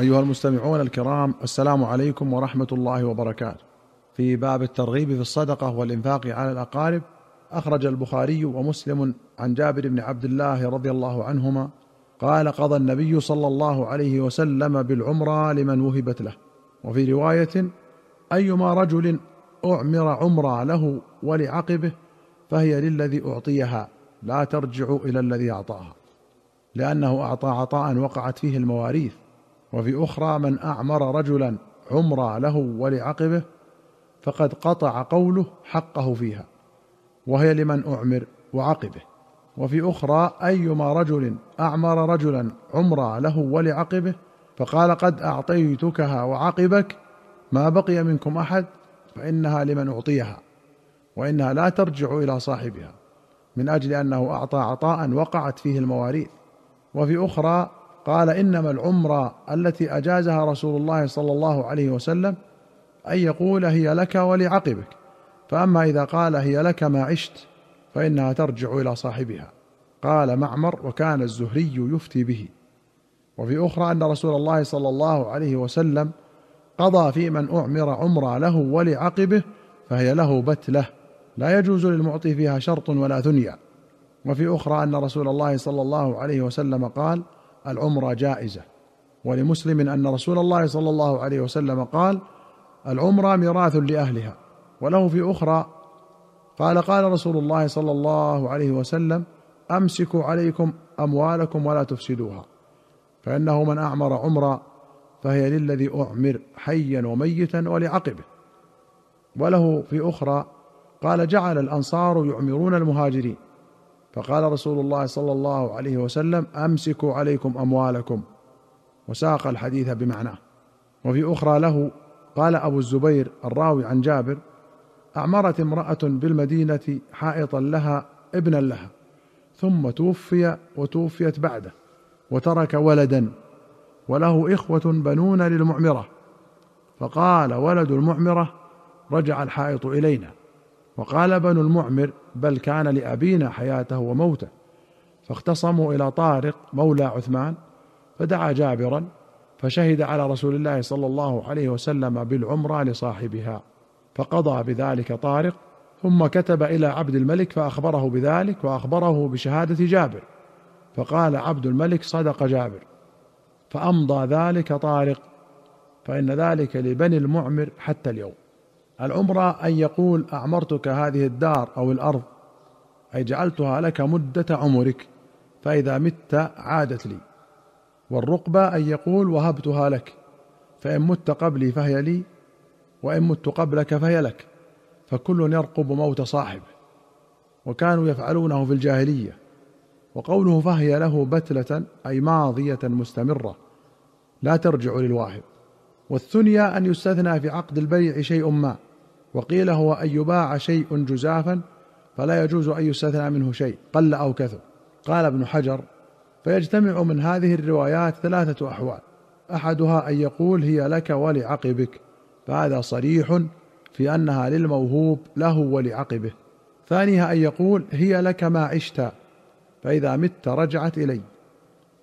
أيها المستمعون الكرام السلام عليكم ورحمة الله وبركاته. في باب الترغيب في الصدقة والإنفاق على الأقارب أخرج البخاري ومسلم عن جابر بن عبد الله رضي الله عنهما قال قضى النبي صلى الله عليه وسلم بالعمرة لمن وهبت له. وفي رواية أيما رجل أعمر عمرة له ولعقبه فهي للذي أعطيها لا ترجع إلى الذي أعطاها. لأنه أعطى عطاء وقعت فيه المواريث. وفي أخرى من أعمر رجلا عمرا له ولعقبه فقد قطع قوله حقه فيها وهي لمن أعمر وعقبه. وفي أخرى أيما رجل أعمر رجلا عمرا له ولعقبه فقال قد أعطيتكها وعقبك ما بقي منكم أحد فإنها لمن أعطيها وإنها لا ترجع إلى صاحبها من أجل أنه أعطى عطاء وقعت فيه المواريث. وفي أخرى قال إنما العمرة التي أجازها رسول الله صلى الله عليه وسلم أن يقول هي لك ولعقبك فأما إذا قال هي لك ما عشت فإنها ترجع إلى صاحبها. قال معمر وكان الزهري يفتي به. وفي أخرى أن رسول الله صلى الله عليه وسلم قضى في من أعمر عمرة له ولعقبه فهي له بتلة لا يجوز للمعطي فيها شرط ولا ثنيا وفي أخرى أن رسول الله صلى الله عليه وسلم قال العمرة جائزة. ولمسلم أن رسول الله صلى الله عليه وسلم قال العمرة ميراث لأهلها وله في أخرى. قال قال رسول الله صلى الله عليه وسلم أمسكوا عليكم أموالكم ولا تفسدوها. فإنه من أعمر عمرا فهي للذي أعمر حيا وميتا ولعقبه. وله في أخرى قال جعل الأنصار يعمرون المهاجرين. فقال رسول الله صلى الله عليه وسلم أمسكوا عليكم أموالكم. وساق الحديث بمعناه. وفي أخرى له قال أبو الزبير الراوي عن جابر أعمرت امرأة بالمدينة حائطا لها ابنا لها ثم توفي وتوفيت بعده وترك ولدا وله إخوة بنون للمعمرة. فقال ولد المعمرة رجع الحائط إلينا. وقال بنو المعمر بل كان لأبينا حياته وموته. فاختصموا إلى طارق مولى عثمان فدعا جابرا فشهد على رسول الله صلى الله عليه وسلم بالعمرة لصاحبها. فقضى بذلك طارق ثم كتب إلى عبد الملك فأخبره بذلك وأخبره بشهادة جابر. فقال عبد الملك صدق جابر. فأمضى ذلك طارق فإن ذلك لبني المعمر حتى اليوم. العمرة أن يقول أعمرتك هذه الدار أو الأرض أي جعلتها لك مدة عمرك فإذا مت عادت لي. والرقبة أن يقول وهبتها لك فإن مت قبلي فهي لي وإن مت قبلك فهي لك. فكل يرقب موت صاحبه. وكانوا يفعلونه في الجاهلية. وقوله فهي له بتلة أي ماضية مستمرة لا ترجع للواهب. والثنيا أن يستثنى في عقد البيع شيء ما. وقيل هو أن يباع شيء جزافا فلا يجوز أن يستثنى منه شيء قل أو كثر. قال ابن حجر فيجتمع من هذه الروايات ثلاثة أحوال. أحدها أن يقول هي لك ولعقبك. فهذا صريح في أنها للموهوب له ولعقبه. ثانيها أن يقول هي لك ما عشت فإذا مت رجعت إلي.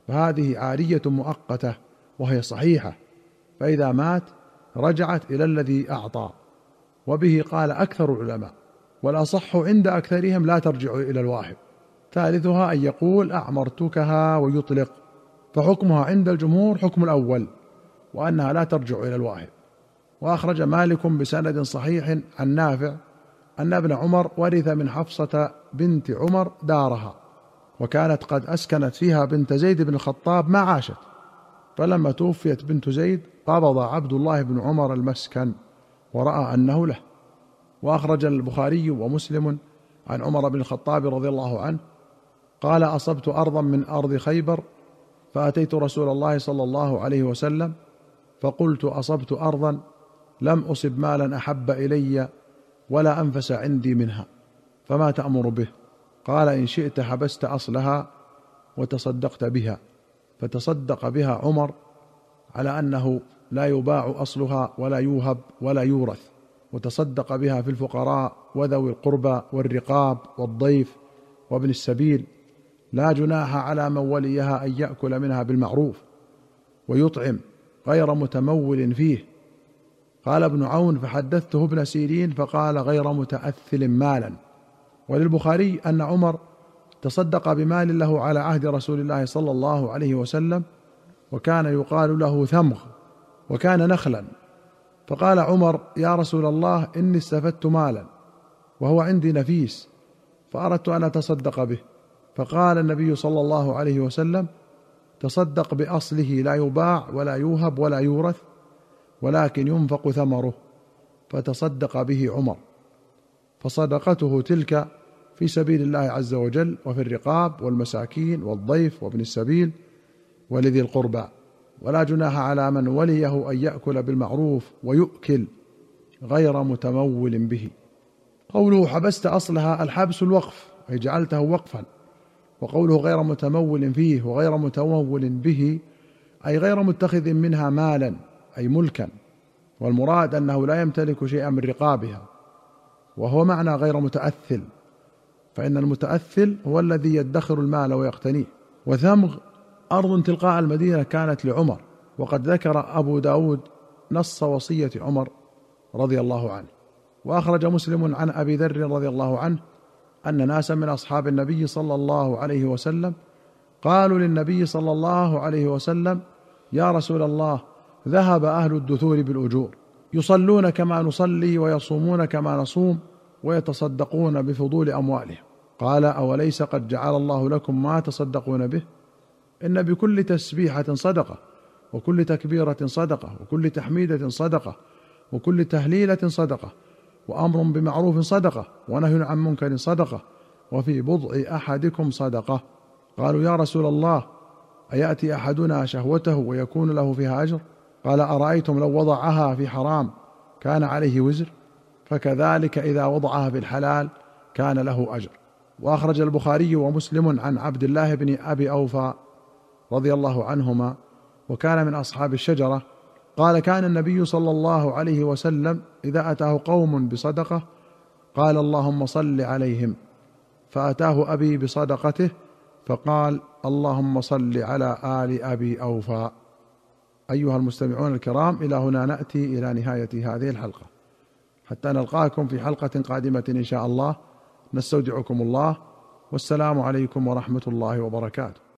فهذه عارية مؤقتة وهي صحيحة. فإذا مات رجعت إلى الذي أعطى. وبه قال أكثر العلماء والأصح عند أكثرهم لا ترجع إلى الواهب. ثالثها أن يقول أعمرتكها ويطلق فحكمها عند الجمهور حكم الأول وأنها لا ترجع إلى الواهب. وأخرج مالك بسند صحيح عن نافع أن ابن عمر ورث من حفصة بنت عمر دارها وكانت قد أسكنت فيها بنت زيد بن الخطاب ما عاشت. فلما توفيت بنت زيد قبض عبد الله بن عمر المسكن. ورأى أنه له. وأخرج البخاري ومسلم عن عمر بن الخطاب رضي الله عنه قال أصبت أرضا من أرض خيبر فأتيت رسول الله صلى الله عليه وسلم فقلت أصبت أرضا لم أصب مالا أحب إلي ولا أنفس عندي منها فما تأمر به؟ قال إن شئت حبست أصلها وتصدقت بها. فتصدق بها عمر على أنه لا يباع أصلها ولا يوهب ولا يورث وتصدق بها في الفقراء وذوي القربى والرقاب والضيف وابن السبيل. لا جناح على من وليها أن يأكل منها بالمعروف ويطعم غير متمول فيه. قال ابن عون فحدثته ابن سيرين فقال غير متأثل مالا. وللبخاري أن عمر تصدق بمال له على عهد رسول الله صلى الله عليه وسلم وكان يقال له ثمغ. وكان نخلا. فقال عمر يا رسول الله إني استفدت مالا وهو عندي نفيس فأردت أن أتصدق به. فقال النبي صلى الله عليه وسلم تصدق بأصله لا يباع ولا يوهب ولا يورث ولكن ينفق ثمره. فتصدق به عمر. فصدقته تلك في سبيل الله عز وجل وفي الرقاب والمساكين والضيف وابن السبيل ولذي القربى. ولا جناح على من وليه أن يأكل بالمعروف ويؤكل غير متمول به. قوله حبست أصلها الحبس الوقف أي جعلته وقفا. وقوله غير متمول فيه وغير متمول به أي غير متخذ منها مالا أي ملكا. والمراد أنه لا يمتلك شيئا من رقابها. وهو معنى غير متأثل فإن المتأثل هو الذي يدخر المال ويقتنيه. وثمغ أرض تلقاء المدينة كانت لعمر وقد ذكر أبو داود نص وصية عمر رضي الله عنه. وأخرج مسلم عن أبي ذر رضي الله عنه أن ناسا من أصحاب النبي صلى الله عليه وسلم قالوا للنبي صلى الله عليه وسلم يا رسول الله ذهب أهل الدثور بالأجور يصلون كما نصلي ويصومون كما نصوم ويتصدقون بفضول أموالهم. قال أوليس قد جعل الله لكم ما تصدقون به؟ إن بكل تسبيحة صدقة وكل تكبيرة صدقة وكل تحميدة صدقة وكل تهليلة صدقة وأمر بمعروف صدقة ونهي عن منكر صدقة وفي بضع أحدكم صدقة. قالوا يا رسول الله أيأتي أحدنا شهوته ويكون له فيها أجر؟ قال أرأيتم لو وضعها في حرام كان عليه وزر؟ فكذلك إذا وضعها في الحلال كان له أجر. وأخرج البخاري ومسلم عن عبد الله بن أبي أوفى رضي الله عنهما وكان من أصحاب الشجرة. قال كان النبي صلى الله عليه وسلم إذا أتاه قوم بصدقة قال اللهم صل عليهم. فأتاه أبي بصدقته فقال اللهم صل على آل أبي أوفى. أيها المستمعون الكرام إلى هنا نأتي إلى نهاية هذه الحلقة. حتى نلقاكم في حلقة قادمة إن شاء الله. نستودعكم الله. والسلام عليكم ورحمة الله وبركاته.